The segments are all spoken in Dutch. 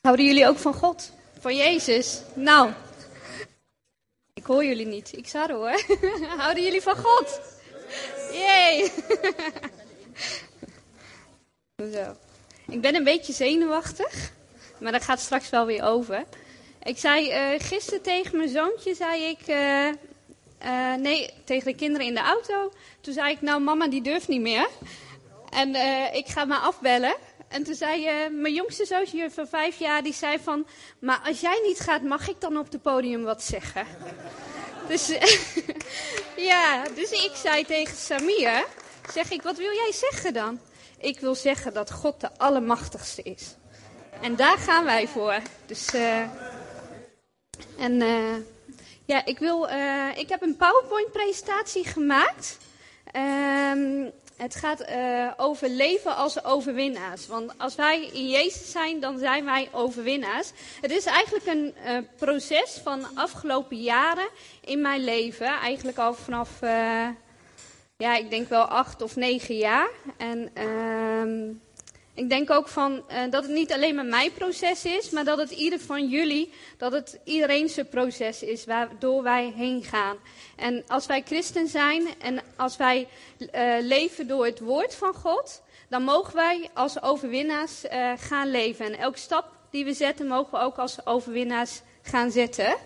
Houden jullie ook van God? Van Jezus? Nou, ik hoor jullie niet. Ik zou hoor. Houden jullie van God? Jee. Zo. Ik ben een beetje zenuwachtig, maar dat gaat straks wel weer over. Ik zei uh, gisteren tegen mijn zoontje, zei ik, uh, uh, nee, tegen de kinderen in de auto. Toen zei ik, nou mama die durft niet meer. En ik ga maar afbellen. En toen zei mijn jongste zoontje van vijf jaar, die zei van, maar als jij niet gaat, mag ik dan op het podium wat zeggen? dus ja, dus ik zei tegen Samir, zeg ik, wat wil jij zeggen dan? Ik wil zeggen dat God de Allermachtigste is. En daar gaan wij voor. Dus, uh, en uh, ja, ik, wil, ik heb een PowerPoint-presentatie gemaakt. Um, het gaat over leven als overwinnaars. Want als wij in Jezus zijn, dan zijn wij overwinnaars. Het is eigenlijk een proces van afgelopen jaren in mijn leven. Eigenlijk al vanaf ja, ik denk wel acht of negen jaar. En uh, ik denk ook van, uh, dat het niet alleen maar mijn proces is, maar dat het ieder van jullie, dat het iedereen zijn proces is waardoor wij heen gaan. En als wij christen zijn en als wij uh, leven door het woord van God, dan mogen wij als overwinnaars uh, gaan leven. En elke stap die we zetten, mogen we ook als overwinnaars gaan zetten.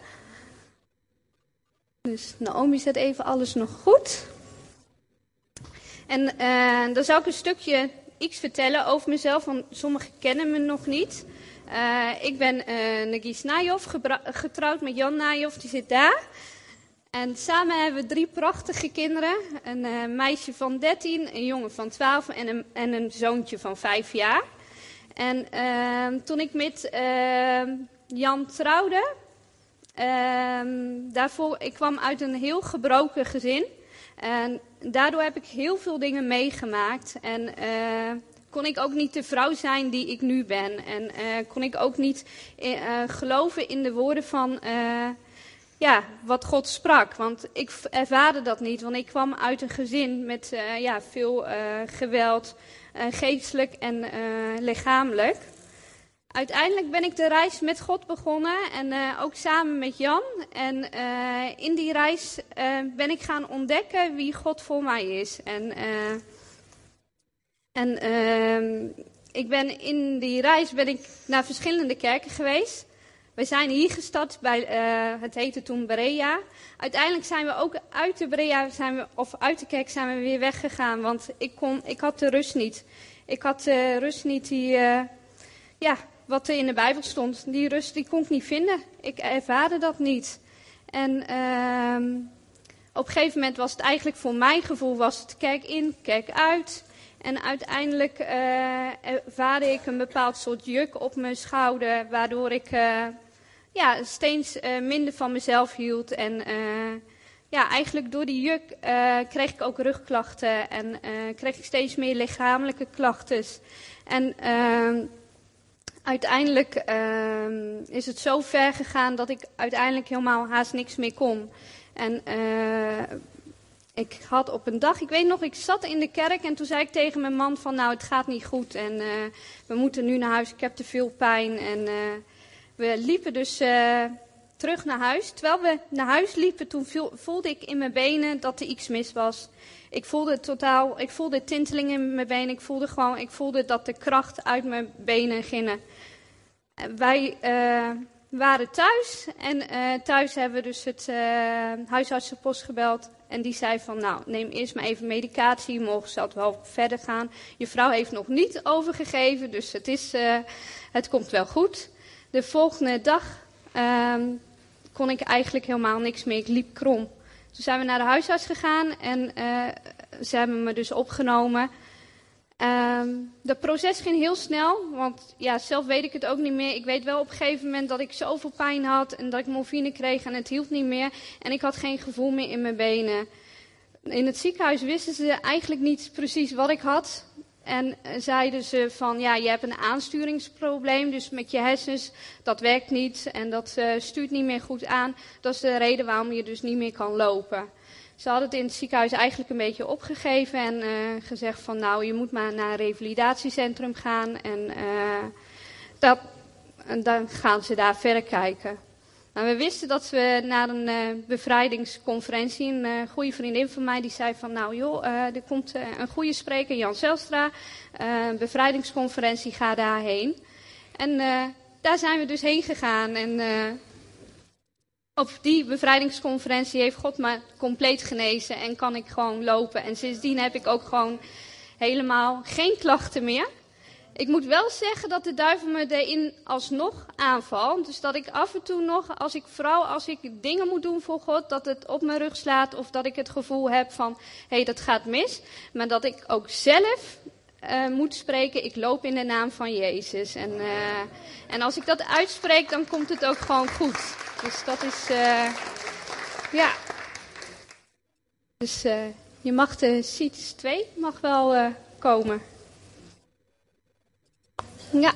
Dus Naomi zet even alles nog goed. En dan zou ik een stukje iets vertellen over mezelf, want sommigen kennen me nog niet. Uh, ik ben uh, Nagis Nijhoff, getrouwd met Jan Nijhoff, die zit daar. En samen hebben we drie prachtige kinderen. Een uh, meisje van 13, een jongen van 12 en een, en een zoontje van 5 jaar. En ehm, toen ik met ehm, Jan trouwde, ehm, daarvoor, ik kwam uit een heel gebroken gezin. En daardoor heb ik heel veel dingen meegemaakt. En uh, kon ik ook niet de vrouw zijn die ik nu ben. En uh, kon ik ook niet uh, geloven in de woorden van ja, wat God sprak. Want ik ervaarde dat niet. Want ik kwam uit een gezin met ja, veel geweld, geestelijk en lichamelijk uiteindelijk ben ik de reis met God begonnen en uh, ook samen met Jan. En uh, in die reis uh, ben ik gaan ontdekken wie God voor mij is. En, en ehm, ik ben in die reis ben ik naar verschillende kerken geweest. We zijn hier gestart bij, het heette toen Berea. Uiteindelijk zijn we ook uit de Berea, zijn we, of uit de kerk zijn we weer weggegaan, want ik, kon, ik had de rust niet. Ik had de rust niet die, ja, wat er in de Bijbel stond. Die rust die kon ik niet vinden. Ik ervaarde dat niet. En uh, op een gegeven moment was het eigenlijk voor mijn gevoel was het kijk in, kijk uit. En uiteindelijk uh, ervaarde ik een bepaald soort juk op mijn schouder, waardoor ik uh, ja, steeds uh, minder van mezelf hield. En ja, eigenlijk door die juk kreeg ik ook rugklachten en kreeg ik steeds meer lichamelijke klachten. En ehm, uiteindelijk uh, is het zo ver gegaan dat ik uiteindelijk helemaal haast niks meer kon. En uh, ik had op een dag, ik weet nog, ik zat in de kerk en toen zei ik tegen mijn man van nou het gaat niet goed en uh, we moeten nu naar huis, ik heb te veel pijn. En uh, we liepen dus terug naar huis. Terwijl we naar huis liepen, toen voelde ik in mijn benen dat er iets mis was. Ik voelde totaal, ik voelde tintelingen in mijn benen. Ik voelde gewoon, ik voelde dat de kracht uit mijn benen ging. Wij uh, waren thuis en uh, thuis hebben we dus het uh, huisartsenpost gebeld. En die zei van, nou, neem eerst maar even medicatie, morgen zal het wel verder gaan. Je vrouw heeft nog niet overgegeven, dus het, is, het komt wel goed. De volgende dag ehm, kon ik eigenlijk helemaal niks meer, ik liep krom. Toen zijn we naar de huisarts gegaan en ze hebben me dus opgenomen... Um, dat proces ging heel snel, want ja, zelf weet ik het ook niet meer. Ik weet wel op een gegeven moment dat ik zoveel pijn had en dat ik morfine kreeg en het hielp niet meer. En ik had geen gevoel meer in mijn benen. In het ziekenhuis wisten ze eigenlijk niet precies wat ik had. En zeiden ze van, ja, je hebt een aansturingsprobleem, dus met je hersens, dat werkt niet en dat uh, stuurt niet meer goed aan. Dat is de reden waarom je dus niet meer kan lopen. Ze hadden het in het ziekenhuis eigenlijk een beetje opgegeven en uh, gezegd van nou, je moet maar naar een revalidatiecentrum gaan. En dat en dan gaan ze daar verder kijken. Maar we wisten dat we naar een uh, bevrijdingsconferentie, een uh, goede vriendin van mij, die zei van nou joh, uh, er komt een goede spreker, Jan Zelstra, bevrijdingsconferentie, ga daarheen. En daar zijn we dus heen gegaan en op die bevrijdingsconferentie heeft God me compleet genezen en kan ik gewoon lopen. En sindsdien heb ik ook gewoon helemaal geen klachten meer. Ik moet wel zeggen dat de duivel me erin alsnog aanvalt. Dus dat ik af en toe nog, als ik, vooral als ik dingen moet doen voor God, dat het op mijn rug slaat. Of dat ik het gevoel heb van, hé, hey, dat gaat mis. Maar dat ik ook zelf uh, moet spreken, ik loop in de naam van Jezus. En, uh, en als ik dat uitspreek, dan komt het ook gewoon goed. Dus dat is, uh, ja. Dus je mag de CITES 2 mag wel komen. Ja.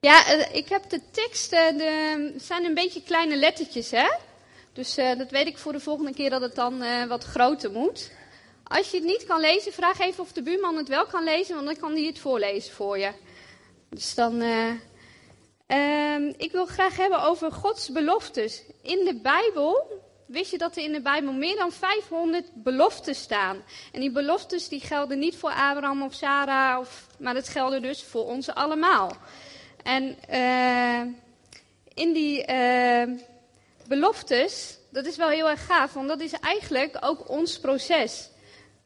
Ja, ik heb de teksten, de, zijn een beetje kleine lettertjes, hè. Dus dat weet ik voor de volgende keer dat het dan wat groter moet. Als je het niet kan lezen, vraag even of de buurman het wel kan lezen, want dan kan hij het voorlezen voor je. Dus dan. Uh, ik wil graag hebben over Gods beloftes. In de Bijbel. Wist je dat er in de Bijbel meer dan 500 beloftes staan? En die beloftes die gelden niet voor Abraham of Sarah, of, maar dat gelden dus voor ons allemaal. En uh, in die beloftes, dat is wel heel erg gaaf, want dat is eigenlijk ook ons proces.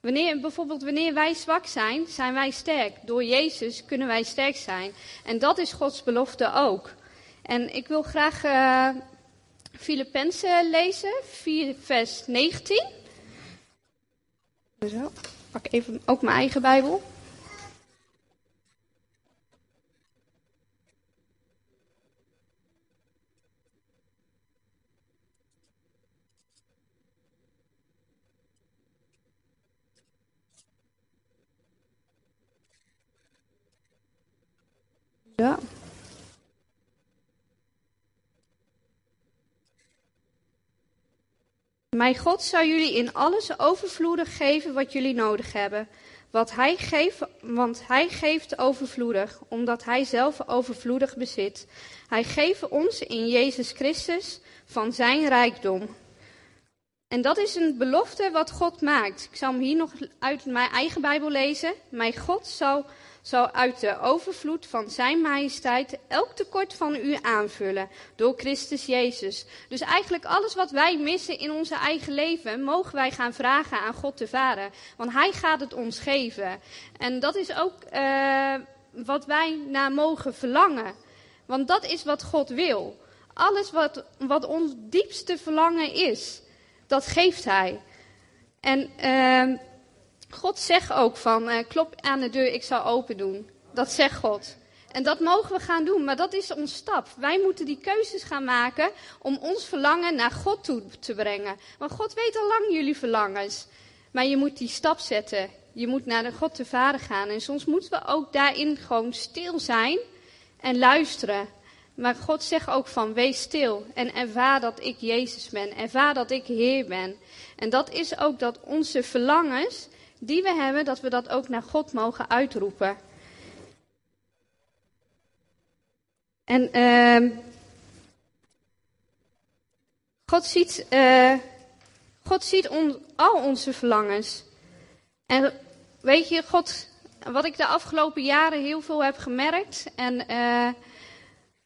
Wanneer, bijvoorbeeld wanneer wij zwak zijn, zijn wij sterk. Door Jezus kunnen wij sterk zijn. En dat is Gods belofte ook. En ik wil graag uh, Filippenzen lezen, 4 vers 19. Zo, pak even ook mijn eigen Bijbel. Ja. Mijn God zal jullie in alles overvloedig geven wat jullie nodig hebben. Wat hij geeft, want hij geeft overvloedig, omdat hij zelf overvloedig bezit. Hij geeft ons in Jezus Christus van zijn rijkdom. En dat is een belofte wat God maakt. Ik zal hem hier nog uit mijn eigen Bijbel lezen. Mijn God zal zal uit de overvloed van zijn majesteit elk tekort van u aanvullen door Christus Jezus. Dus eigenlijk alles wat wij missen in onze eigen leven, mogen wij gaan vragen aan God de Vader. Want Hij gaat het ons geven. En dat is ook uh, wat wij naar mogen verlangen. Want dat is wat God wil. Alles wat, wat ons diepste verlangen is, dat geeft Hij. En uh, God zegt ook van, uh, klop aan de deur, ik zal open doen. Dat zegt God. En dat mogen we gaan doen, maar dat is ons stap. Wij moeten die keuzes gaan maken om ons verlangen naar God toe te brengen. Want God weet al lang jullie verlangens. Maar je moet die stap zetten. Je moet naar de God te Vader gaan. En soms moeten we ook daarin gewoon stil zijn en luisteren. Maar God zegt ook van, wees stil en ervaar dat ik Jezus ben. Ervaar dat ik Heer ben. En dat is ook dat onze verlangens die we hebben, dat we dat ook naar God mogen uitroepen. En uh, God ziet, uh, God ziet al onze verlangens. En weet je, God, wat ik de afgelopen jaren heel veel heb gemerkt. En uh,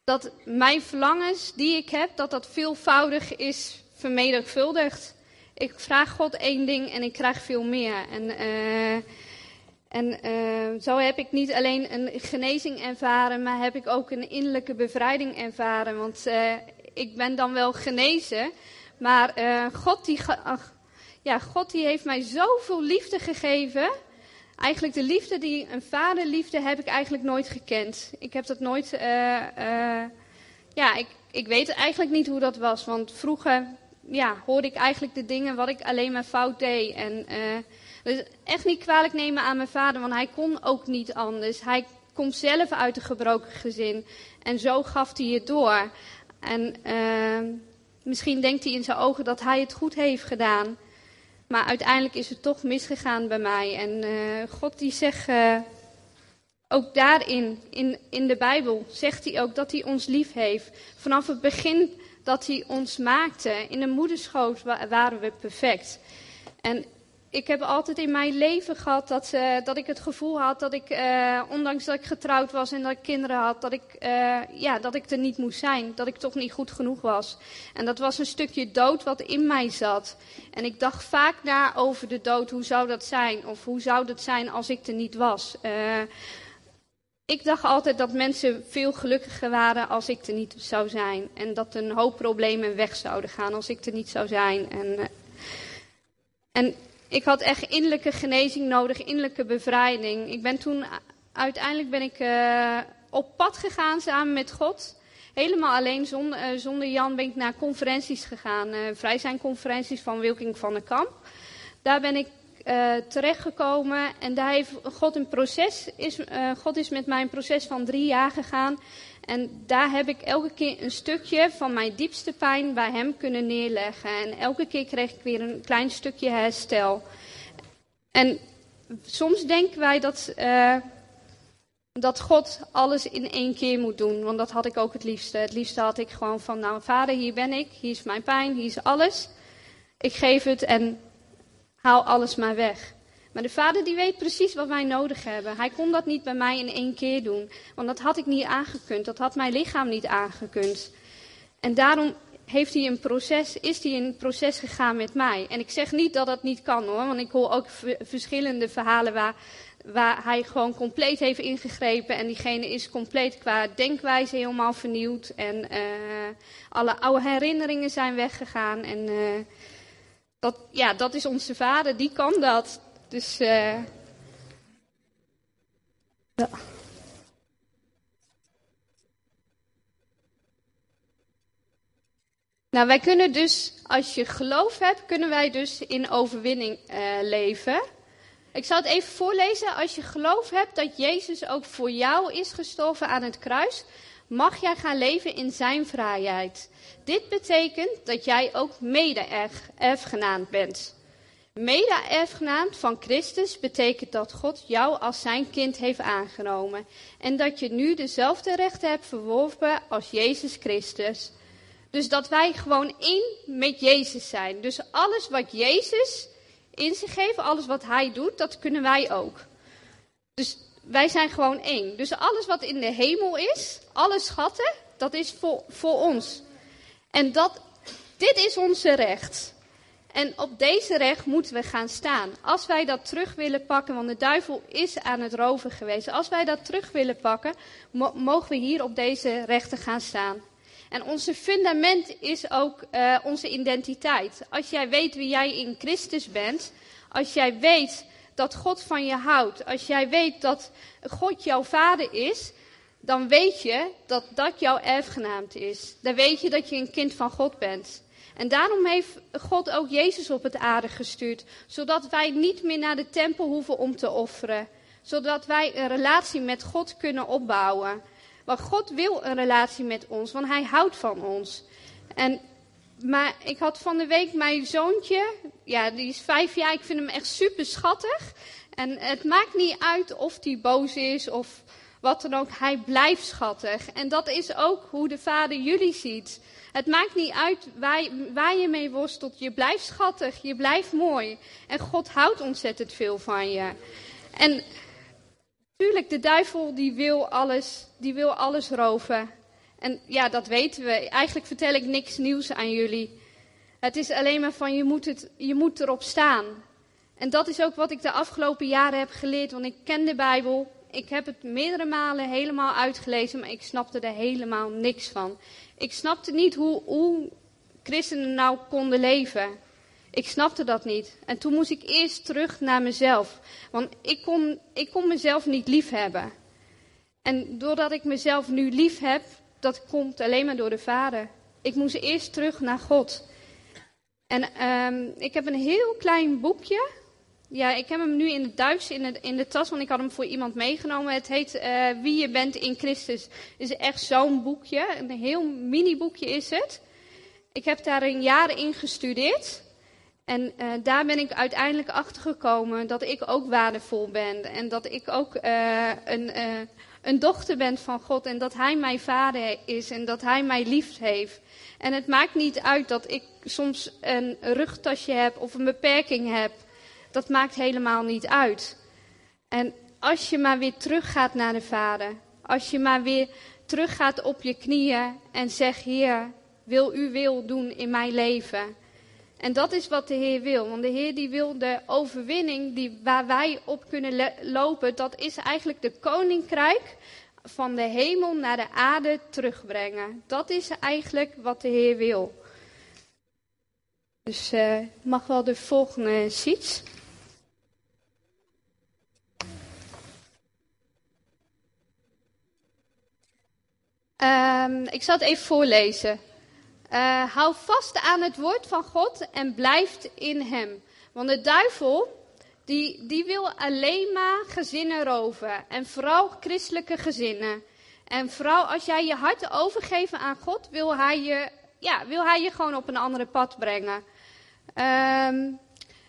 dat mijn verlangens die ik heb, dat dat veelvoudig is vermenigvuldigd ik vraag God één ding en ik krijg veel meer. En, uh, en uh, zo heb ik niet alleen een genezing ervaren, maar heb ik ook een innerlijke bevrijding ervaren. Want uh, ik ben dan wel genezen, maar God, die, ja, God die heeft mij zoveel liefde gegeven. Eigenlijk de liefde die een vaderliefde heb ik eigenlijk nooit gekend. Ik heb dat nooit. ja, ik, ik weet eigenlijk niet hoe dat was. Want vroeger ja, hoorde ik eigenlijk de dingen wat ik alleen maar fout deed. En uh, dus echt niet kwalijk nemen aan mijn vader, want hij kon ook niet anders. Hij komt zelf uit een gebroken gezin. En zo gaf hij het door. En uh, misschien denkt hij in zijn ogen dat hij het goed heeft gedaan. Maar uiteindelijk is het toch misgegaan bij mij. En uh, God die zegt ook daarin, in, in de Bijbel, zegt hij ook dat hij ons lief heeft. Vanaf het begin dat hij ons maakte, in de moederschoot waren we perfect. En ik heb altijd in mijn leven gehad dat, uh, dat ik het gevoel had dat ik, uh, ondanks dat ik getrouwd was en dat ik kinderen had, dat ik, uh, ja, dat ik er niet moest zijn. Dat ik toch niet goed genoeg was. En dat was een stukje dood wat in mij zat. En ik dacht vaak na over de dood. Hoe zou dat zijn? Of hoe zou dat zijn als ik er niet was? Ik dacht altijd dat mensen veel gelukkiger waren als ik er niet zou zijn. En dat een hoop problemen weg zouden gaan als ik er niet zou zijn. En, en ik had echt innerlijke genezing nodig, innerlijke bevrijding. Ik ben toen, uiteindelijk ben ik uh, op pad gegaan samen met God. Helemaal alleen, zonder, uh, zonder Jan, ben ik naar conferenties gegaan. Uh, vrij zijn conferenties van Wilking van der Kamp. Daar ben ik terechtgekomen en daar heeft God een proces, is, God is met mij een proces van drie jaar gegaan. En daar heb ik elke keer een stukje van mijn diepste pijn bij hem kunnen neerleggen. En elke keer kreeg ik weer een klein stukje herstel. En soms denken wij dat, uh, dat God alles in één keer moet doen. Want dat had ik ook het liefste. Het liefste had ik gewoon van, nou vader, hier ben ik, hier is mijn pijn, hier is alles. Ik geef het en haal alles maar weg. Maar de vader die weet precies wat wij nodig hebben. Hij kon dat niet bij mij in één keer doen. Want dat had ik niet aangekund. Dat had mijn lichaam niet aangekund. En daarom heeft hij een proces, is hij een proces gegaan met mij. En ik zeg niet dat dat niet kan hoor. Want ik hoor ook verschillende verhalen waar, waar hij gewoon compleet heeft ingegrepen. En diegene is compleet qua denkwijze helemaal vernieuwd. En uh, alle oude herinneringen zijn weggegaan. En uh, dat, ja, dat is onze vader, die kan dat. Dus uh, ja. Nou, wij kunnen dus, als je geloof hebt, kunnen wij dus in overwinning uh, leven. Ik zal het even voorlezen. Als je geloof hebt dat Jezus ook voor jou is gestorven aan het kruis, mag jij gaan leven in zijn vrijheid. Dit betekent dat jij ook mede-erfgenaamd bent. Mede-erfgenaam van Christus betekent dat God jou als zijn kind heeft aangenomen. En dat je nu dezelfde rechten hebt verworven als Jezus Christus. Dus dat wij gewoon één met Jezus zijn. Dus alles wat Jezus in zich heeft, alles wat hij doet, dat kunnen wij ook. Dus wij zijn gewoon één. Dus alles wat in de hemel is, alle schatten, dat is voor, voor ons. En dat, dit is onze recht. En op deze recht moeten we gaan staan. Als wij dat terug willen pakken, want de duivel is aan het roven geweest. Als wij dat terug willen pakken, mogen we hier op deze rechten gaan staan. En onze fundament is ook uh, onze identiteit. Als jij weet wie jij in Christus bent, als jij weet dat God van je houdt, als jij weet dat God jouw vader is, dan weet je dat dat jouw erfgenaamd is. Dan weet je dat je een kind van God bent. En daarom heeft God ook Jezus op het aarde gestuurd, zodat wij niet meer naar de tempel hoeven om te offeren, zodat wij een relatie met God kunnen opbouwen. Want God wil een relatie met ons, want Hij houdt van ons. En, maar ik had van de week mijn zoontje, ja, die is vijf jaar, ik vind hem echt super schattig. En het maakt niet uit of hij boos is of wat dan ook, hij blijft schattig. En dat is ook hoe de Vader jullie ziet. Het maakt niet uit waar, waar je mee worstelt. Je blijft schattig, je blijft mooi. En God houdt ontzettend veel van je. En tuurlijk, de duivel die wil alles, die wil alles roven. En ja, dat weten we. Eigenlijk vertel ik niks nieuws aan jullie. Het is alleen maar van je moet, het, je moet erop staan. En dat is ook wat ik de afgelopen jaren heb geleerd. Want ik ken de Bijbel. Ik heb het meerdere malen helemaal uitgelezen, maar ik snapte er helemaal niks van. Ik snapte niet hoe, hoe christenen nou konden leven. Ik snapte dat niet. En toen moest ik eerst terug naar mezelf. Want ik kon, ik kon mezelf niet lief hebben. En doordat ik mezelf nu lief heb, dat komt alleen maar door de Vader. Ik moest eerst terug naar God. En um, ik heb een heel klein boekje. Ja, ik heb hem nu in het Duits in de, in de tas, want ik had hem voor iemand meegenomen. Het heet uh, Wie je bent in Christus. Het is echt zo'n boekje. Een heel mini boekje is het. Ik heb daar een jaar in gestudeerd. En uh, daar ben ik uiteindelijk achter gekomen dat ik ook waardevol ben. En dat ik ook uh, een, een dochter ben van God. En dat Hij mijn vader is. En dat Hij mij lief heeft. En het maakt niet uit dat ik soms een rugtasje heb of een beperking heb. Dat maakt helemaal niet uit. En als je maar weer teruggaat naar de Vader. Als je maar weer teruggaat op je knieën en zegt: Heer, wil u wil doen in mijn leven. En dat is wat de Heer wil. Want de Heer die wil de overwinning die, waar wij op kunnen lopen, dat is eigenlijk de koninkrijk van de hemel naar de aarde terugbrengen. Dat is eigenlijk wat de Heer wil. Dus uh, mag wel de volgende sheets. Um, ik zal het even voorlezen. Uh, hou vast aan het woord van God en blijf in hem. Want de duivel, die, die wil alleen maar gezinnen roven. En vooral christelijke gezinnen. En vooral als jij je hart overgeeft aan God, wil hij je, ja, wil hij je gewoon op een andere pad brengen. Um,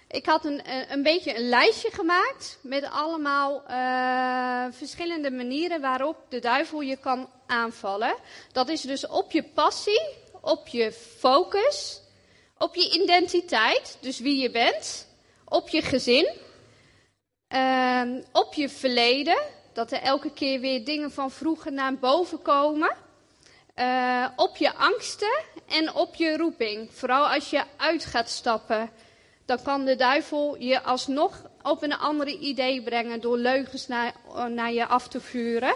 ik had een, een beetje een lijstje gemaakt met allemaal uh, verschillende manieren waarop de duivel je kan aanvallen. Dat is dus op je passie, op je focus, op je identiteit, dus wie je bent, op je gezin, uh, op je verleden, dat er elke keer weer dingen van vroeger naar boven komen. Uh, op je angsten en op je roeping. Vooral als je uit gaat stappen dan kan de duivel je alsnog op een andere idee brengen door leugens naar, naar je af te vuren.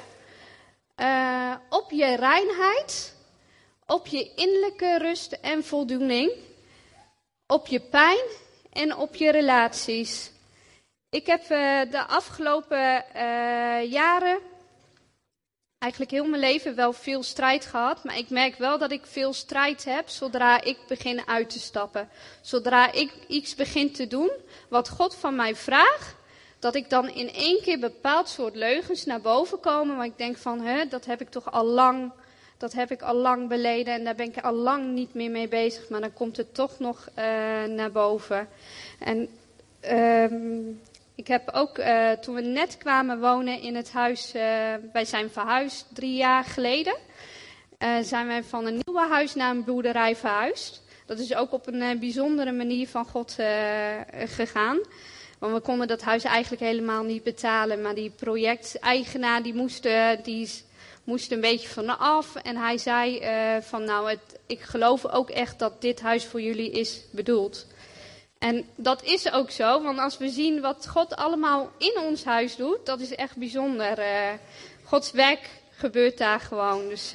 Uh, op je reinheid, op je innerlijke rust en voldoening, op je pijn en op je relaties. Ik heb uh, de afgelopen uh, jaren eigenlijk heel mijn leven wel veel strijd gehad. Maar ik merk wel dat ik veel strijd heb zodra ik begin uit te stappen. Zodra ik iets begin te doen wat God van mij vraagt. Dat ik dan in één keer bepaald soort leugens naar boven komen. Maar ik denk van, hè, dat heb ik toch al lang, dat heb ik al lang beleden. En daar ben ik al lang niet meer mee bezig. Maar dan komt het toch nog uh, naar boven. En um, ik heb ook, uh, toen we net kwamen wonen in het huis, uh, wij zijn verhuisd drie jaar geleden, zijn wij van een nieuwe huis naar een boerderij verhuisd. Dat is ook op een bijzondere manier van God gegaan. Want we konden dat huis eigenlijk helemaal niet betalen. Maar die projecteigenaar die moest, die moest een beetje van af. En hij zei van nou, het, ik geloof ook echt dat dit huis voor jullie is bedoeld. En dat is ook zo, want als we zien wat God allemaal in ons huis doet, dat is echt bijzonder. Uh, Gods werk gebeurt daar gewoon. Dus,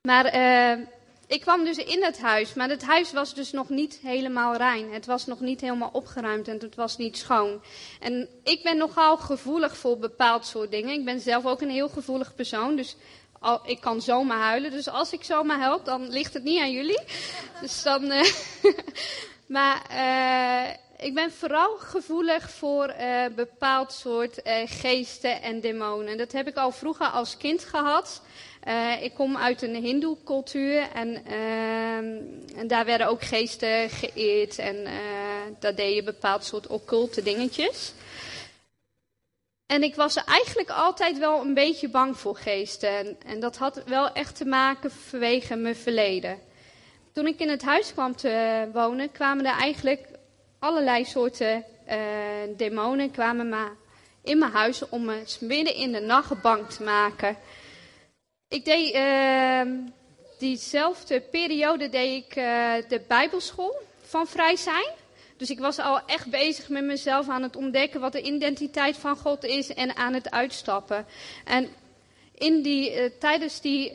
maar ik kwam dus in het huis, maar het huis was dus nog niet helemaal rein. Het was nog niet helemaal opgeruimd en het was niet schoon. En ik ben nogal gevoelig voor bepaald soort dingen. Ik ben zelf ook een heel gevoelig persoon, dus al, ik kan zomaar huilen. Dus als ik zomaar help, dan ligt het niet aan jullie. Dus dan. Uh, maar uh, ik ben vooral gevoelig voor uh, bepaald soort geesten en demonen. Dat heb ik al vroeger als kind gehad. ik kom uit een hindoe cultuur en, ehm, en, daar werden ook geesten geëerd. En daar deed je bepaald soort occulte dingetjes. En ik was eigenlijk altijd wel een beetje bang voor geesten. En, en, dat had wel echt te maken vanwege mijn verleden. Toen ik in het huis kwam te wonen, kwamen er eigenlijk allerlei soorten uh, demonen kwamen maar in mijn huis om me midden in de nacht bang te maken. Ik deed uh, diezelfde periode deed ik uh, de bijbelschool van vrij zijn. Dus ik was al echt bezig met mezelf aan het ontdekken wat de identiteit van God is en aan het uitstappen. En in die, uh, tijdens die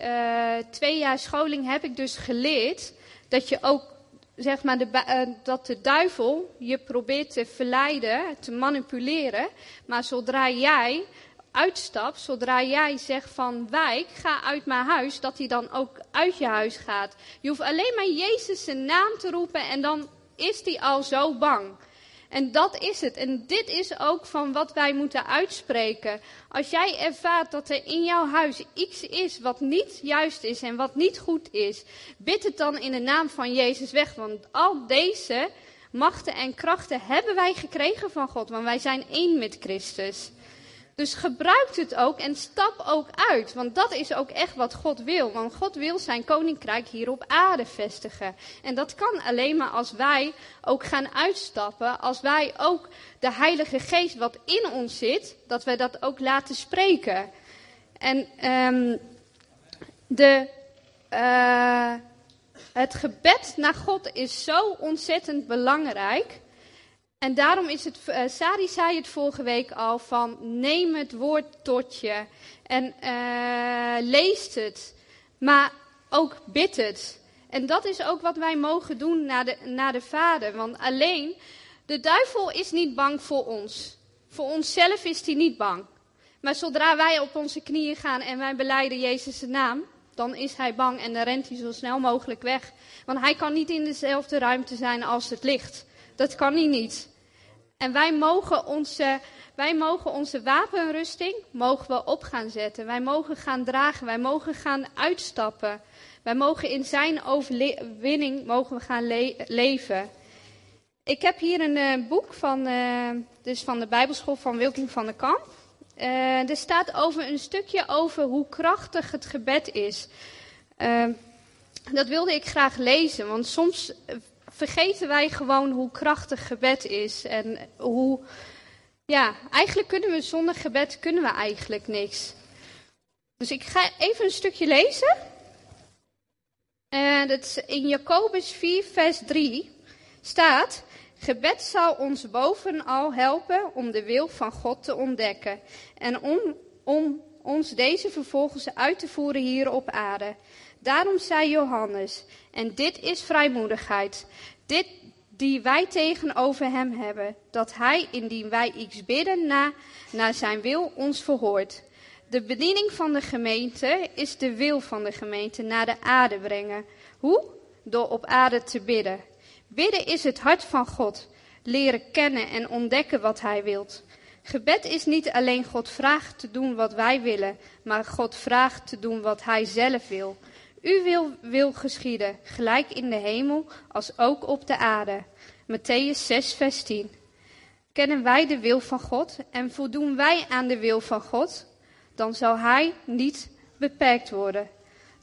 twee jaar scholing heb ik dus geleerd dat je ook, zeg maar, de, uh, dat de duivel je probeert te verleiden, te manipuleren. Maar zodra jij uitstapt, zodra jij zegt van wijk, ga uit mijn huis, dat hij dan ook uit je huis gaat. Je hoeft alleen maar Jezus zijn naam te roepen en dan is hij al zo bang. En dat is het. En dit is ook van wat wij moeten uitspreken. Als jij ervaart dat er in jouw huis iets is wat niet juist is en wat niet goed is, bid het dan in de naam van Jezus weg. Want al deze machten en krachten hebben wij gekregen van God, want wij zijn één met Christus. Dus gebruik het ook en stap ook uit. Want dat is ook echt wat God wil. Want God wil zijn koninkrijk hier op aarde vestigen. En dat kan alleen maar als wij ook gaan uitstappen. Als wij ook de Heilige Geest wat in ons zit, dat wij dat ook laten spreken. En um, de, uh, het gebed naar God is zo ontzettend belangrijk. En daarom is het, uh, Sari zei het vorige week al, van neem het woord tot je en uh, lees het, maar ook bid het. En dat is ook wat wij mogen doen naar de, naar de Vader. Want alleen, de duivel is niet bang voor ons. Voor onszelf is hij niet bang. Maar zodra wij op onze knieën gaan en wij beleiden Jezus' naam, dan is hij bang en dan rent hij zo snel mogelijk weg. Want hij kan niet in dezelfde ruimte zijn als het licht. Dat kan hij niet. En wij mogen onze, wij mogen onze wapenrusting mogen we op gaan zetten. Wij mogen gaan dragen. Wij mogen gaan uitstappen. Wij mogen in zijn overwinning mogen we gaan leven. Ik heb hier een uh, boek van, uh, dus van de Bijbelschool van Wilking van der Kamp. Uh, er staat over een stukje over hoe krachtig het gebed is. dat wilde ik graag lezen, want soms vergeten wij gewoon hoe krachtig gebed is. En hoe, ja, eigenlijk kunnen we zonder gebed kunnen we eigenlijk niks. Dus ik ga even een stukje lezen. En is in Jacobus 4, vers 3 staat: Gebed zal ons bovenal helpen om de wil van God te ontdekken en om, om ons deze vervolgens uit te voeren hier op aarde. Daarom zei Johannes, en dit is vrijmoedigheid, dit die wij tegenover hem hebben, dat hij, indien wij iets bidden na, naar zijn wil, ons verhoort. De bediening van de gemeente is de wil van de gemeente naar de aarde brengen. Hoe? Door op aarde te bidden. Bidden is het hart van God. Leren kennen en ontdekken wat hij wilt. Gebed is niet alleen God vraagt te doen wat wij willen, maar God vraagt te doen wat hij zelf wil. U wil, wil geschieden, gelijk in de hemel als ook op de aarde. Matthäus 6, vers 10. Kennen wij de wil van God en voldoen wij aan de wil van God, dan zal Hij niet beperkt worden.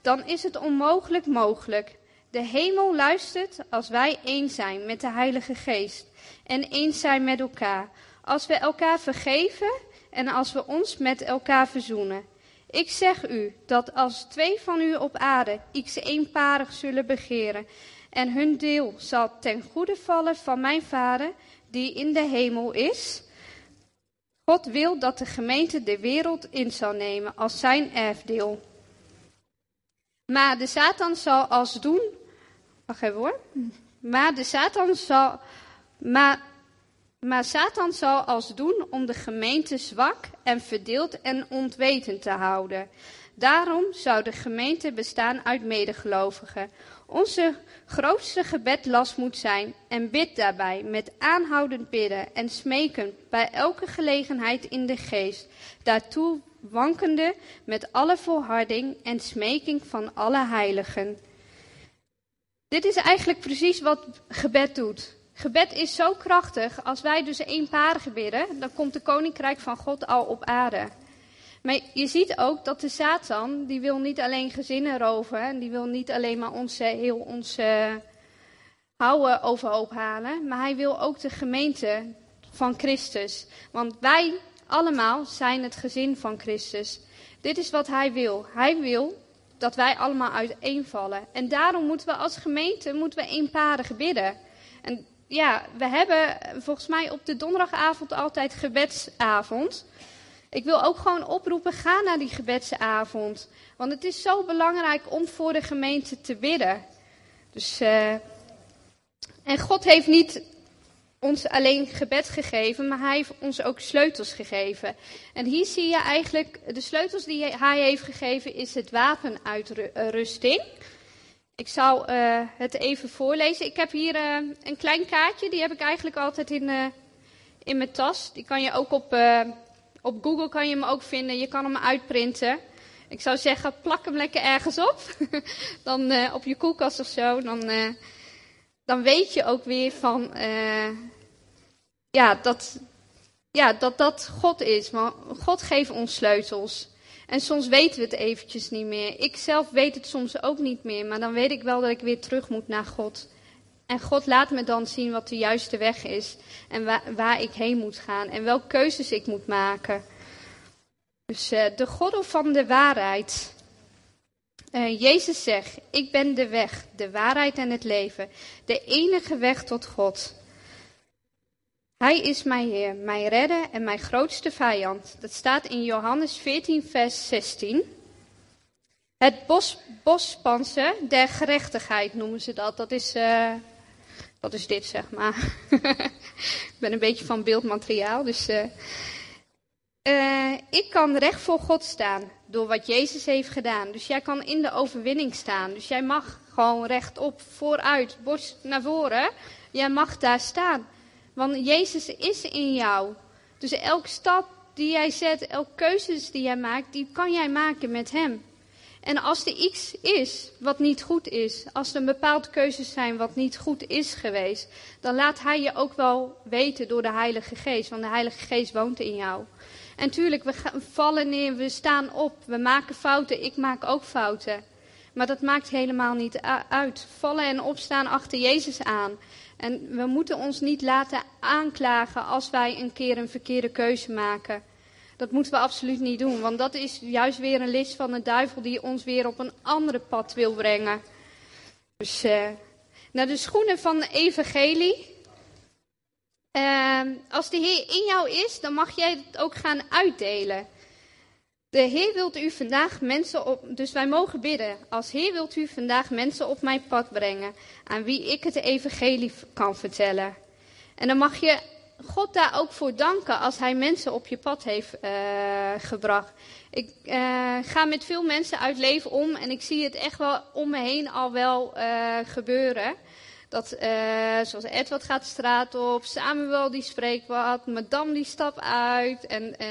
Dan is het onmogelijk mogelijk. De hemel luistert als wij één zijn met de Heilige Geest en eens zijn met elkaar. Als we elkaar vergeven en als we ons met elkaar verzoenen. Ik zeg u dat als twee van u op aarde iets eenparig zullen begeren, en hun deel zal ten goede vallen van mijn Vader die in de hemel is. God wil dat de gemeente de wereld in zal nemen als zijn erfdeel. Maar de Satan zal als doen. Wacht even hoor. Maar de Satan zal. Maar maar Satan zal als doen om de gemeente zwak en verdeeld en ontwetend te houden. Daarom zou de gemeente bestaan uit medegelovigen. Onze grootste gebedlast moet zijn en bid daarbij met aanhoudend bidden en smeken bij elke gelegenheid in de geest. Daartoe wankende met alle volharding en smeking van alle heiligen. Dit is eigenlijk precies wat gebed doet. Gebed is zo krachtig, als wij dus eenparig bidden, dan komt de koninkrijk van God al op aarde. Maar je ziet ook dat de Satan, die wil niet alleen gezinnen roven, die wil niet alleen maar ons, heel ons uh, houden overhoop halen, maar hij wil ook de gemeente van Christus. Want wij allemaal zijn het gezin van Christus. Dit is wat hij wil. Hij wil dat wij allemaal uiteenvallen. En daarom moeten we als gemeente moeten we eenparig bidden. En ja, we hebben volgens mij op de donderdagavond altijd gebedsavond. Ik wil ook gewoon oproepen, ga naar die gebedsavond. Want het is zo belangrijk om voor de gemeente te bidden. Dus, uh, en God heeft niet ons alleen gebed gegeven, maar hij heeft ons ook sleutels gegeven. En hier zie je eigenlijk, de sleutels die hij heeft gegeven is het wapenuitrusting. Ik zal uh, het even voorlezen. Ik heb hier uh, een klein kaartje, die heb ik eigenlijk altijd in, uh, in mijn tas. Die kan je ook op, op Google kan je hem ook vinden. Je kan hem uitprinten. Ik zou zeggen, plak hem lekker ergens op. dan op je koelkast of zo. Dan, dan weet je ook weer van ja, dat, ja, dat dat God is. Maar God geeft ons sleutels. En soms weten we het eventjes niet meer. Ik zelf weet het soms ook niet meer, maar dan weet ik wel dat ik weer terug moet naar God. En God laat me dan zien wat de juiste weg is en waar, waar ik heen moet gaan en welke keuzes ik moet maken. Dus uh, de God van de waarheid. Uh, Jezus zegt, ik ben de weg, de waarheid en het leven, de enige weg tot God. Hij is mijn Heer, mijn redder en mijn grootste vijand. Dat staat in Johannes 14, vers 16. Het bos, der gerechtigheid noemen ze dat. Dat is, uh, dat is dit, zeg maar. ik ben een beetje van beeldmateriaal, dus... Uh, uh, ik kan recht voor God staan door wat Jezus heeft gedaan. Dus jij kan in de overwinning staan. Dus jij mag gewoon rechtop, vooruit, borst naar voren. Jij mag daar staan. Want Jezus is in jou. Dus elke stap die jij zet, elke keuzes die jij maakt, die kan jij maken met Hem. En als er iets is wat niet goed is, als er een bepaalde keuzes zijn wat niet goed is geweest, dan laat Hij je ook wel weten door de Heilige Geest, want de Heilige Geest woont in jou. En tuurlijk, we vallen neer, we staan op, we maken fouten, ik maak ook fouten. Maar dat maakt helemaal niet uit. Vallen en opstaan achter Jezus aan. En we moeten ons niet laten aanklagen als wij een keer een verkeerde keuze maken. Dat moeten we absoluut niet doen, want dat is juist weer een list van de duivel die ons weer op een andere pad wil brengen. Dus uh, naar de schoenen van de evangelie. Uh, als de Heer in jou is, dan mag jij het ook gaan uitdelen. De Heer wilt u vandaag mensen op, dus wij mogen bidden. Als Heer wilt u vandaag mensen op mijn pad brengen, aan wie ik het evangelie kan vertellen. En dan mag je God daar ook voor danken als Hij mensen op je pad heeft uh, gebracht. Ik uh, ga met veel mensen uit leven om en ik zie het echt wel om me heen al wel uh, gebeuren. Dat, uh, zoals Edward gaat de straat op, Samuel die spreekt wat, Madame die stapt uit en uh,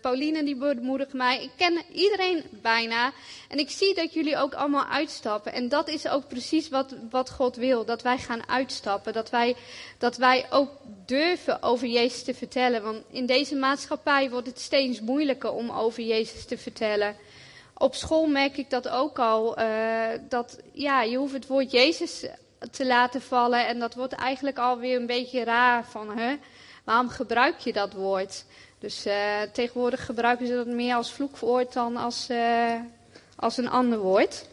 Pauline die bemoedigt mij. Ik ken iedereen bijna en ik zie dat jullie ook allemaal uitstappen. En dat is ook precies wat, wat God wil, dat wij gaan uitstappen. Dat wij, dat wij ook durven over Jezus te vertellen. Want in deze maatschappij wordt het steeds moeilijker om over Jezus te vertellen. Op school merk ik dat ook al, uh, dat ja, je hoeft het woord Jezus te laten vallen. En dat wordt eigenlijk alweer een beetje raar van, hè, waarom gebruik je dat woord? Dus uh, tegenwoordig gebruiken ze dat meer als vloekwoord dan als, uh, als een ander woord.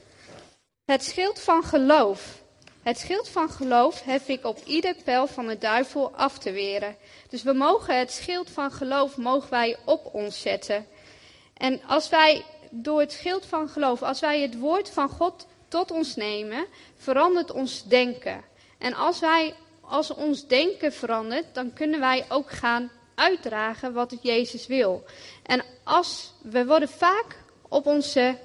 Het schild van geloof. Het schild van geloof heb ik op ieder pijl van de duivel af te weren. Dus we mogen het schild van geloof mogen wij op ons zetten. En als wij door het schild van geloof, als wij het woord van God tot ons nemen, verandert ons denken. En als wij, als ons denken verandert, dan kunnen wij ook gaan uitdragen wat het Jezus wil. En als we worden vaak op onze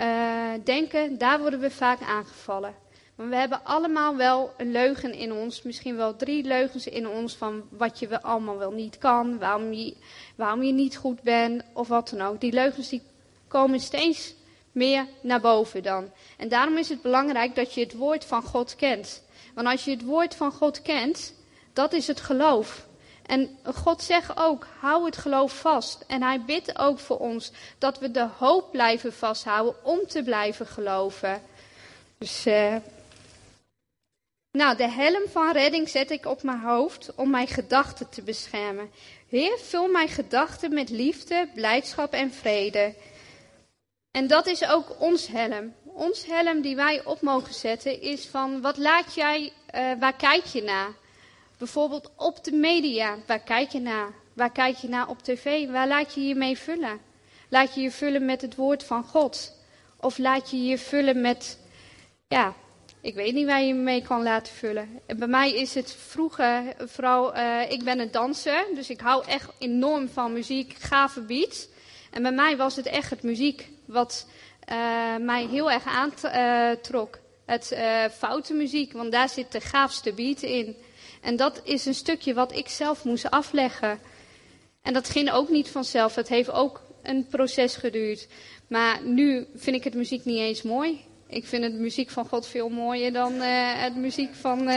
uh, denken, daar worden we vaak aangevallen. Want we hebben allemaal wel een leugen in ons, misschien wel drie leugens in ons van wat je allemaal wel niet kan, waarom je, waarom je niet goed bent of wat dan ook. Die leugens die komen steeds meer naar boven dan. En daarom is het belangrijk dat je het woord van God kent. Want als je het woord van God kent, dat is het geloof. En God zegt ook, hou het geloof vast. En hij bidt ook voor ons dat we de hoop blijven vasthouden om te blijven geloven. Dus, uh, nou, de helm van redding zet ik op mijn hoofd om mijn gedachten te beschermen. Heer, vul mijn gedachten met liefde, blijdschap en vrede. En dat is ook ons helm. Ons helm die wij op mogen zetten is van wat laat jij, uh, waar kijk je naar? Bijvoorbeeld op de media, waar kijk je naar? Waar kijk je naar op tv? Waar laat je je mee vullen? Laat je je vullen met het woord van God? Of laat je je vullen met, ja, ik weet niet waar je mee kan laten vullen. En bij mij is het vroeger, vooral, uh, ik ben een danser, dus ik hou echt enorm van muziek, gave beats. En bij mij was het echt het muziek wat uh, mij heel erg aantrok. het uh, foute muziek, want daar zit de gaafste beat in. En dat is een stukje wat ik zelf moest afleggen. En dat ging ook niet vanzelf. Het heeft ook een proces geduurd. Maar nu vind ik het muziek niet eens mooi. Ik vind het muziek van God veel mooier dan uh, het muziek van.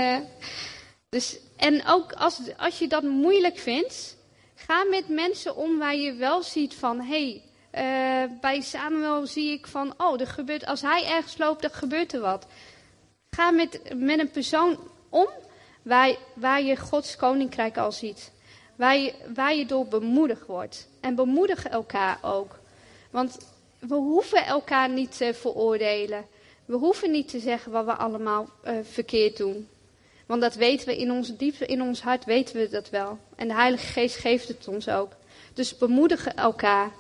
Dus, en ook als, als je dat moeilijk vindt, ga met mensen om waar je wel ziet van hey, uh, bij Samuel zie ik van oh, er gebeurt, als hij ergens loopt, dan gebeurt er wat. Ga met, met een persoon om waar, waar je Gods koninkrijk al ziet. Waar je, waar je door bemoedigd wordt. En bemoedig elkaar ook. Want we hoeven elkaar niet te veroordelen. We hoeven niet te zeggen wat we allemaal uh, verkeerd doen. Want dat weten we in ons diep in ons hart weten we dat wel. En de Heilige Geest geeft het ons ook. Dus bemoedigen elkaar.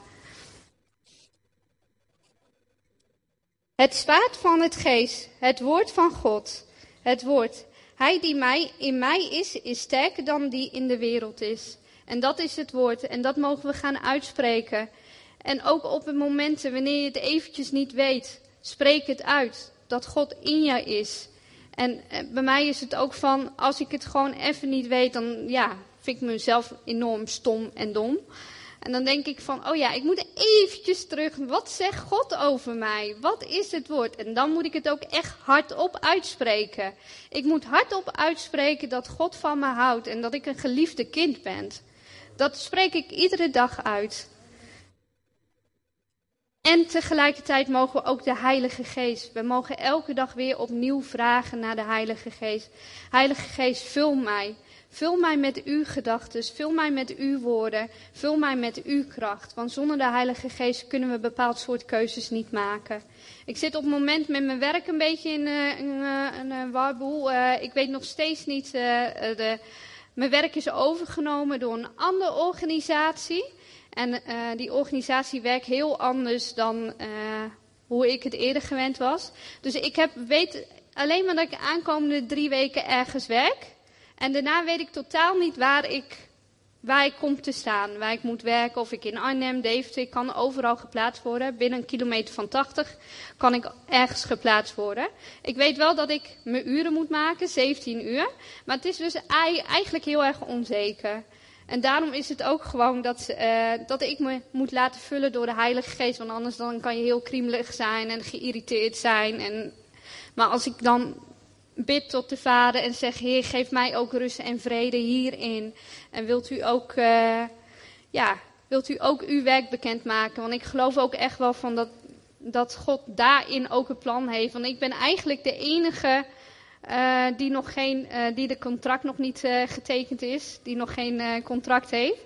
Het zwaard van het geest, het woord van God, het woord. Hij die mij, in mij is, is sterker dan die in de wereld is. En dat is het woord. En dat mogen we gaan uitspreken. En ook op het momenten wanneer je het eventjes niet weet, spreek het uit. Dat God in jou is. En eh, bij mij is het ook van, als ik het gewoon even niet weet, dan ja, vind ik mezelf enorm stom en dom. En dan denk ik van, oh ja, ik moet eventjes terug. Wat zegt God over mij? Wat is het woord? En dan moet ik het ook echt hardop uitspreken. Ik moet hardop uitspreken dat God van me houdt en dat ik een geliefde kind ben. Dat spreek ik iedere dag uit. En tegelijkertijd mogen we ook de Heilige Geest. We mogen elke dag weer opnieuw vragen naar de Heilige Geest. Heilige Geest, vul mij. Vul mij met uw gedachten, vul mij met uw woorden, vul mij met uw kracht. Want zonder de Heilige Geest kunnen we bepaald soort keuzes niet maken. Ik zit op het moment met mijn werk een beetje in een, uh, een warboel. Uh, ik weet nog steeds niet. de, mijn werk is overgenomen door een andere organisatie. En die organisatie werkt heel anders dan hoe ik het eerder gewend was. Dus ik heb, weet alleen maar dat ik aankomende drie weken ergens werk. En daarna weet ik totaal niet waar ik, waar ik kom te staan. Waar ik moet werken, of ik in Arnhem, Deventer, ik kan overal geplaatst worden. Binnen een kilometer van 80 kan ik ergens geplaatst worden. Ik weet wel dat ik mijn uren moet maken, 17 uur. Maar het is dus eigenlijk heel erg onzeker. En daarom is het ook gewoon dat, uh, dat ik me moet laten vullen door de Heilige Geest. Want anders dan kan je heel kriemelig zijn en geïrriteerd zijn. En, maar als ik dan bid tot de Vader en zeg: Heer, geef mij ook rust en vrede hierin. En wilt u ook, uh, ja, wilt u ook uw werk bekendmaken? Want ik geloof ook echt wel van dat, dat God daarin ook een plan heeft. Want ik ben eigenlijk de enige uh, die nog geen, uh, die de contract nog niet getekend is, die nog geen contract heeft.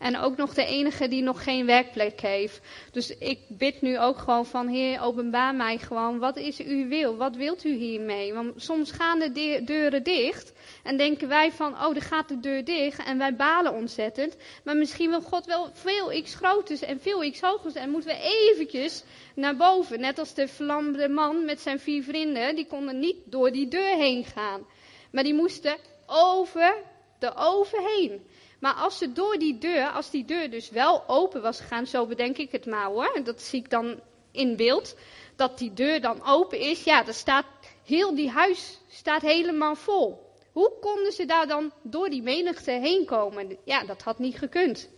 En ook nog de enige die nog geen werkplek heeft. Dus ik bid nu ook gewoon van, Heer, openbaar mij gewoon, wat is uw wil? Wat wilt u hiermee? Want soms gaan de deuren dicht en denken wij van, oh, er gaat de deur dicht en wij balen ontzettend. Maar misschien wil God wel veel x groters en veel x hogers en moeten we eventjes naar boven. Net als de verlamde man met zijn vier vrienden, die konden niet door die deur heen gaan. Maar die moesten over de oven heen. Maar als ze door die deur, als die deur dus wel open was gegaan, zo bedenk ik het maar hoor, dat zie ik dan in beeld, dat die deur dan open is, ja, dan staat heel die huis staat helemaal vol. Hoe konden ze daar dan door die menigte heen komen? Ja, dat had niet gekund.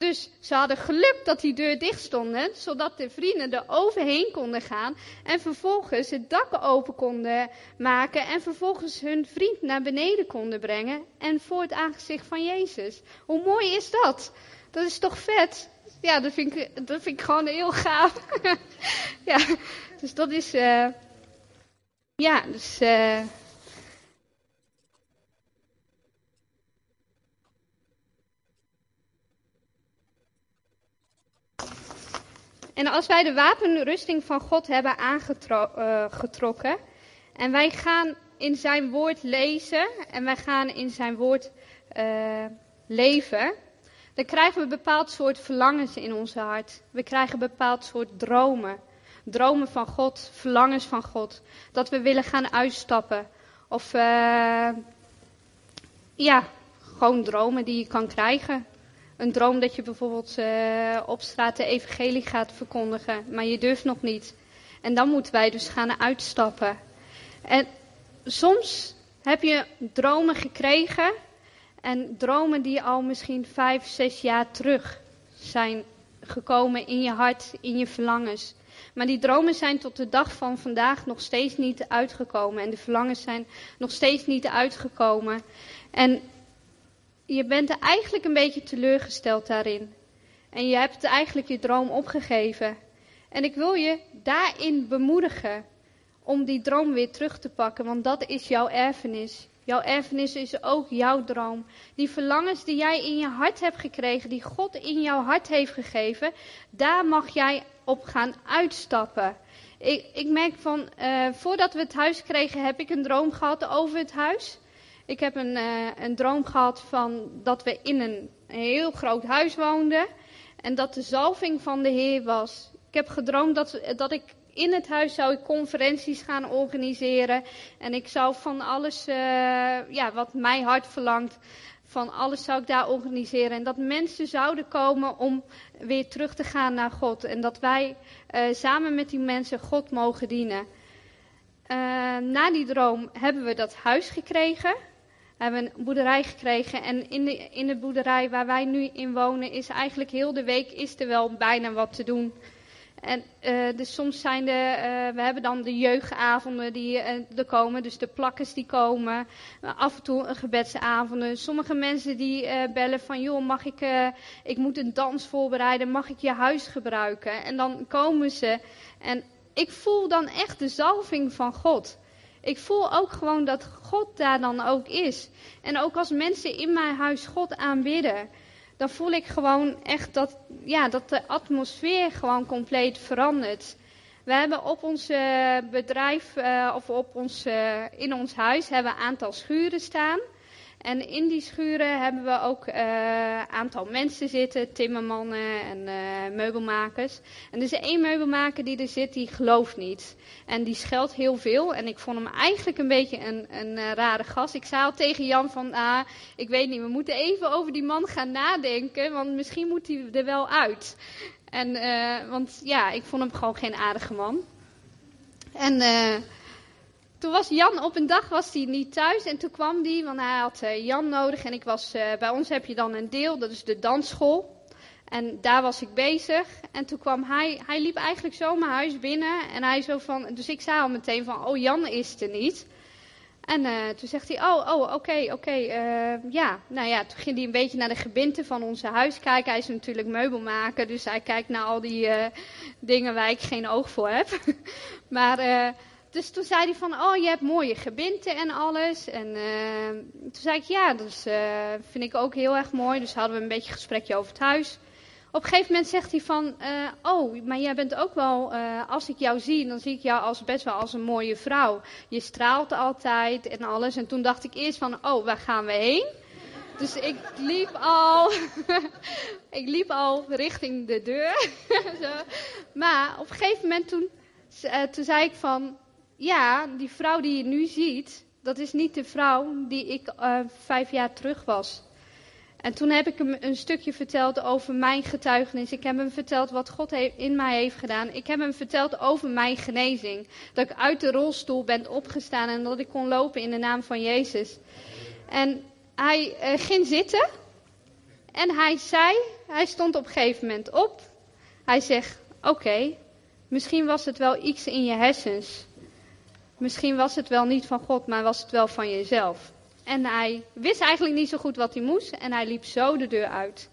Dus ze hadden geluk dat die deur dicht stond, zodat de vrienden er overheen konden gaan en vervolgens het dak open konden maken en vervolgens hun vriend naar beneden konden brengen en voor het aangezicht van Jezus. Hoe mooi is dat? Dat is toch vet? Ja, dat vind ik, dat vind ik gewoon heel gaaf. ja, dus dat is, uh, ja, dus... Uh, En als wij de wapenrusting van God hebben aangetrokken uh, en wij gaan in zijn woord lezen en wij gaan in zijn woord uh, leven, dan krijgen we een bepaald soort verlangens in ons hart. We krijgen bepaald soort dromen. Dromen van God, verlangens van God. Dat we willen gaan uitstappen. Of uh, ja, gewoon dromen die je kan krijgen. Een droom dat je bijvoorbeeld uh, op straat de evangelie gaat verkondigen, maar je durft nog niet. En dan moeten wij dus gaan uitstappen. En soms heb je dromen gekregen. En dromen die al misschien vijf, zes jaar terug zijn gekomen in je hart, in je verlangens. Maar die dromen zijn tot de dag van vandaag nog steeds niet uitgekomen. En de verlangens zijn nog steeds niet uitgekomen. En je bent eigenlijk een beetje teleurgesteld daarin. En je hebt eigenlijk je droom opgegeven. En ik wil je daarin bemoedigen om die droom weer terug te pakken, want dat is jouw erfenis. Jouw erfenis is ook jouw droom. Die verlangens die jij in je hart hebt gekregen, die God in jouw hart heeft gegeven, daar mag jij op gaan uitstappen. Ik, ik merk van, uh, voordat we het huis kregen, heb ik een droom gehad over het huis. Ik heb een, uh, een droom gehad van dat we in een heel groot huis woonden. En dat de zalving van de Heer was. Ik heb gedroomd dat, dat ik in het huis zou ik conferenties gaan organiseren. En ik zou van alles, uh, ja, wat mijn hart verlangt, van alles zou ik daar organiseren. En dat mensen zouden komen om weer terug te gaan naar God. En dat wij uh, samen met die mensen God mogen dienen. Na die droom hebben we dat huis gekregen. Hebben een boerderij gekregen. En in de, in de boerderij waar wij nu in wonen is eigenlijk heel de week is er wel bijna wat te doen. En uh, dus soms zijn er, uh, we hebben dan de jeugdavonden die uh, er komen, dus de plakkers die komen. af en toe een gebedsavonden. Sommige mensen die bellen van, joh, mag ik, ik moet een dans voorbereiden, mag ik je huis gebruiken? En dan komen ze. En ik voel dan echt de zalving van God. Ik voel ook gewoon dat God daar dan ook is. En ook als mensen in mijn huis God aanbidden dan voel ik gewoon echt dat, ja, dat de atmosfeer gewoon compleet verandert. We hebben op ons bedrijf, uh, of op ons, in ons huis, hebben een aantal schuren staan. En in die schuren hebben we ook een uh, aantal mensen zitten, timmermannen en uh, meubelmakers. En er is één meubelmaker die er zit, die gelooft niet. En die scheldt heel veel. En ik vond hem eigenlijk een beetje een, een uh, rare gast. Ik zei al tegen Jan van, ah, ik weet niet, we moeten even over die man gaan nadenken, want misschien moet hij er wel uit. En, want ja, ik vond hem gewoon geen aardige man. En toen was Jan op een dag was hij niet thuis en toen kwam hij, want hij had uh, Jan nodig en ik was, uh, bij ons heb je dan een deel, dat is de dansschool. En daar was ik bezig en toen kwam hij, hij liep eigenlijk zo mijn huis binnen en hij zo van, dus ik zei al meteen van, oh Jan is er niet. En uh, toen zegt hij, oh, oh, oké, oké, ja. Nou ja, toen ging hij een beetje naar de gebinten van onze huis kijken. Hij is natuurlijk meubelmaker, dus hij kijkt naar al die dingen waar ik geen oog voor heb. maar dus toen zei hij van, oh, je hebt mooie gebinten en alles. En uh, toen zei ik, ja, dat uh, vind ik ook heel erg mooi. Dus hadden we een beetje een gesprekje over het huis. Op een gegeven moment zegt hij van, uh, oh, maar jij bent ook wel, als ik jou zie, dan zie ik jou als best wel als een mooie vrouw. Je straalt altijd en alles. En toen dacht ik eerst van, oh, waar gaan we heen? Dus ik liep al, ik liep al richting de deur. maar op een gegeven moment toen, toen zei ik van, ja, die vrouw die je nu ziet, dat is niet de vrouw die ik uh, vijf jaar terug was. En toen heb ik hem een stukje verteld over mijn getuigenis. Ik heb hem verteld wat God in mij heeft gedaan. Ik heb hem verteld over mijn genezing. Dat ik uit de rolstoel ben opgestaan en dat ik kon lopen in de naam van Jezus. En hij uh, ging zitten. En hij zei, hij stond op een gegeven moment op. Hij zegt, oké, misschien was het wel iets in je hersens. Misschien was het wel niet van God, maar was het wel van jezelf. En hij wist eigenlijk niet zo goed wat hij moest en hij liep zo de deur uit.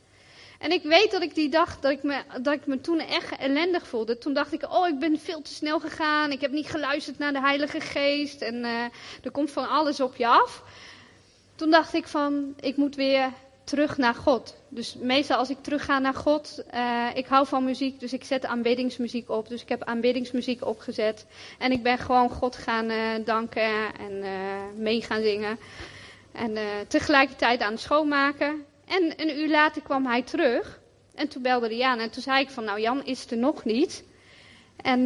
En ik weet dat ik die dag, dat ik me, dat ik me toen echt ellendig voelde. Toen dacht ik, oh, ik ben veel te snel gegaan. Ik heb niet geluisterd naar de Heilige Geest. En uh, er komt van alles op je af. Toen dacht ik van, ik moet weer terug naar God. Dus meestal als ik terug ga naar God, uh, ik hou van muziek, dus ik zet aanbiddingsmuziek op. Dus ik heb aanbiddingsmuziek opgezet. En ik ben gewoon God gaan uh, danken en uh, mee gaan zingen. En tegelijkertijd aan het schoonmaken. En een uur later kwam hij terug. En toen belde hij aan. En toen zei ik van, nou Jan is er nog niet. En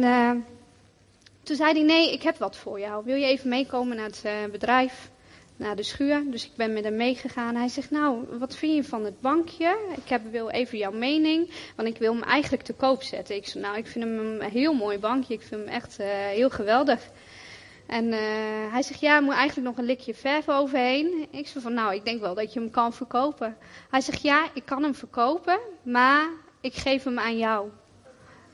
toen zei hij, nee, ik heb wat voor jou. Wil je even meekomen naar het bedrijf? Naar de schuur. Dus ik ben met hem meegegaan. Hij zegt, nou, wat vind je van het bankje? Ik heb, wil even jouw mening, want ik wil hem eigenlijk te koop zetten. Ik zei, nou, ik vind hem een heel mooi bankje. Ik vind hem echt uh, heel geweldig. En uh, hij zegt, ja, er moet eigenlijk nog een likje verf overheen. Ik zeg van, nou, ik denk wel dat je hem kan verkopen. Hij zegt, ja, ik kan hem verkopen, maar ik geef hem aan jou.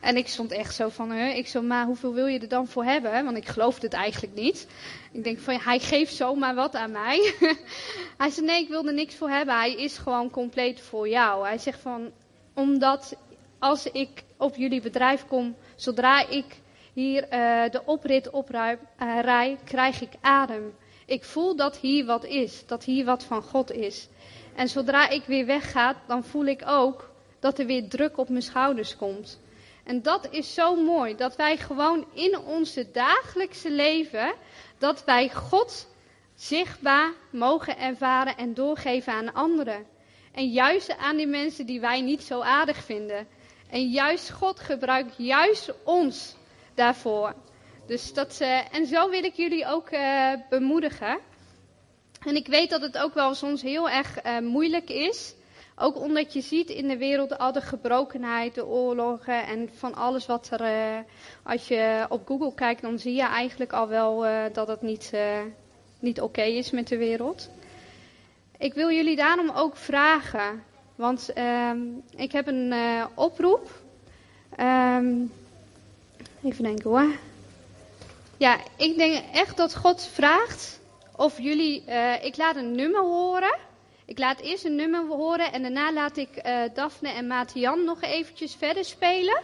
En ik stond echt zo van, hè, ik zo, maar hoeveel wil je er dan voor hebben? Want ik geloofde het eigenlijk niet. Ik denk van, hij geeft zomaar wat aan mij. hij zegt, nee, ik wil er niks voor hebben. Hij is gewoon compleet voor jou. Hij zegt van, omdat als ik op jullie bedrijf kom, zodra ik hier uh, de oprit oprij, uh, krijg ik adem. Ik voel dat hier wat is, dat hier wat van God is. En zodra ik weer wegga, dan voel ik ook dat er weer druk op mijn schouders komt. En dat is zo mooi, dat wij gewoon in onze dagelijkse leven, dat wij God zichtbaar mogen ervaren en doorgeven aan anderen. En juist aan die mensen die wij niet zo aardig vinden. En juist God gebruikt juist ons daarvoor. Dus dat, uh, en zo wil ik jullie ook uh, bemoedigen. En ik weet dat het ook wel soms heel erg uh, moeilijk is. Ook omdat je ziet in de wereld al de gebrokenheid, de oorlogen en van alles wat er. als je op Google kijkt, dan zie je eigenlijk al wel dat het niet, niet oké is met de wereld. Ik wil jullie daarom ook vragen. Want ehm, ik heb een oproep. Um, Even denken hoor. Ja, ik denk echt dat God vraagt of jullie. Ik laat een nummer horen. Ik laat eerst een nummer horen en daarna laat ik uh, Daphne en Matian nog eventjes verder spelen.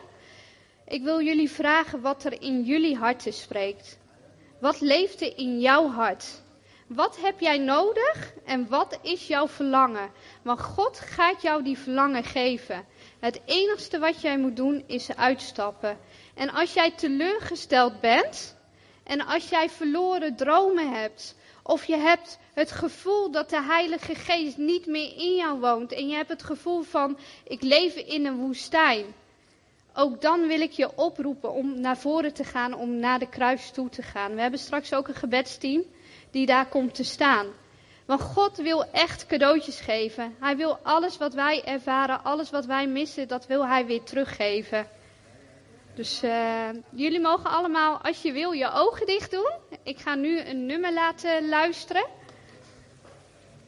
Ik wil jullie vragen wat er in jullie harten spreekt. Wat leeft er in jouw hart? Wat heb jij nodig en wat is jouw verlangen? Want God gaat jou die verlangen geven. Het enigste wat jij moet doen is uitstappen. En als jij teleurgesteld bent en als jij verloren dromen hebt, of je hebt het gevoel dat de Heilige Geest niet meer in jou woont en je hebt het gevoel van ik leef in een woestijn, ook dan wil ik je oproepen om naar voren te gaan, om naar de kruis toe te gaan. We hebben straks ook een gebedsteam die daar komt te staan. Want God wil echt cadeautjes geven. Hij wil alles wat wij ervaren, alles wat wij missen, dat wil Hij weer teruggeven. Dus uh, jullie mogen allemaal, als je wil, je ogen dicht doen. Ik ga nu een nummer laten luisteren.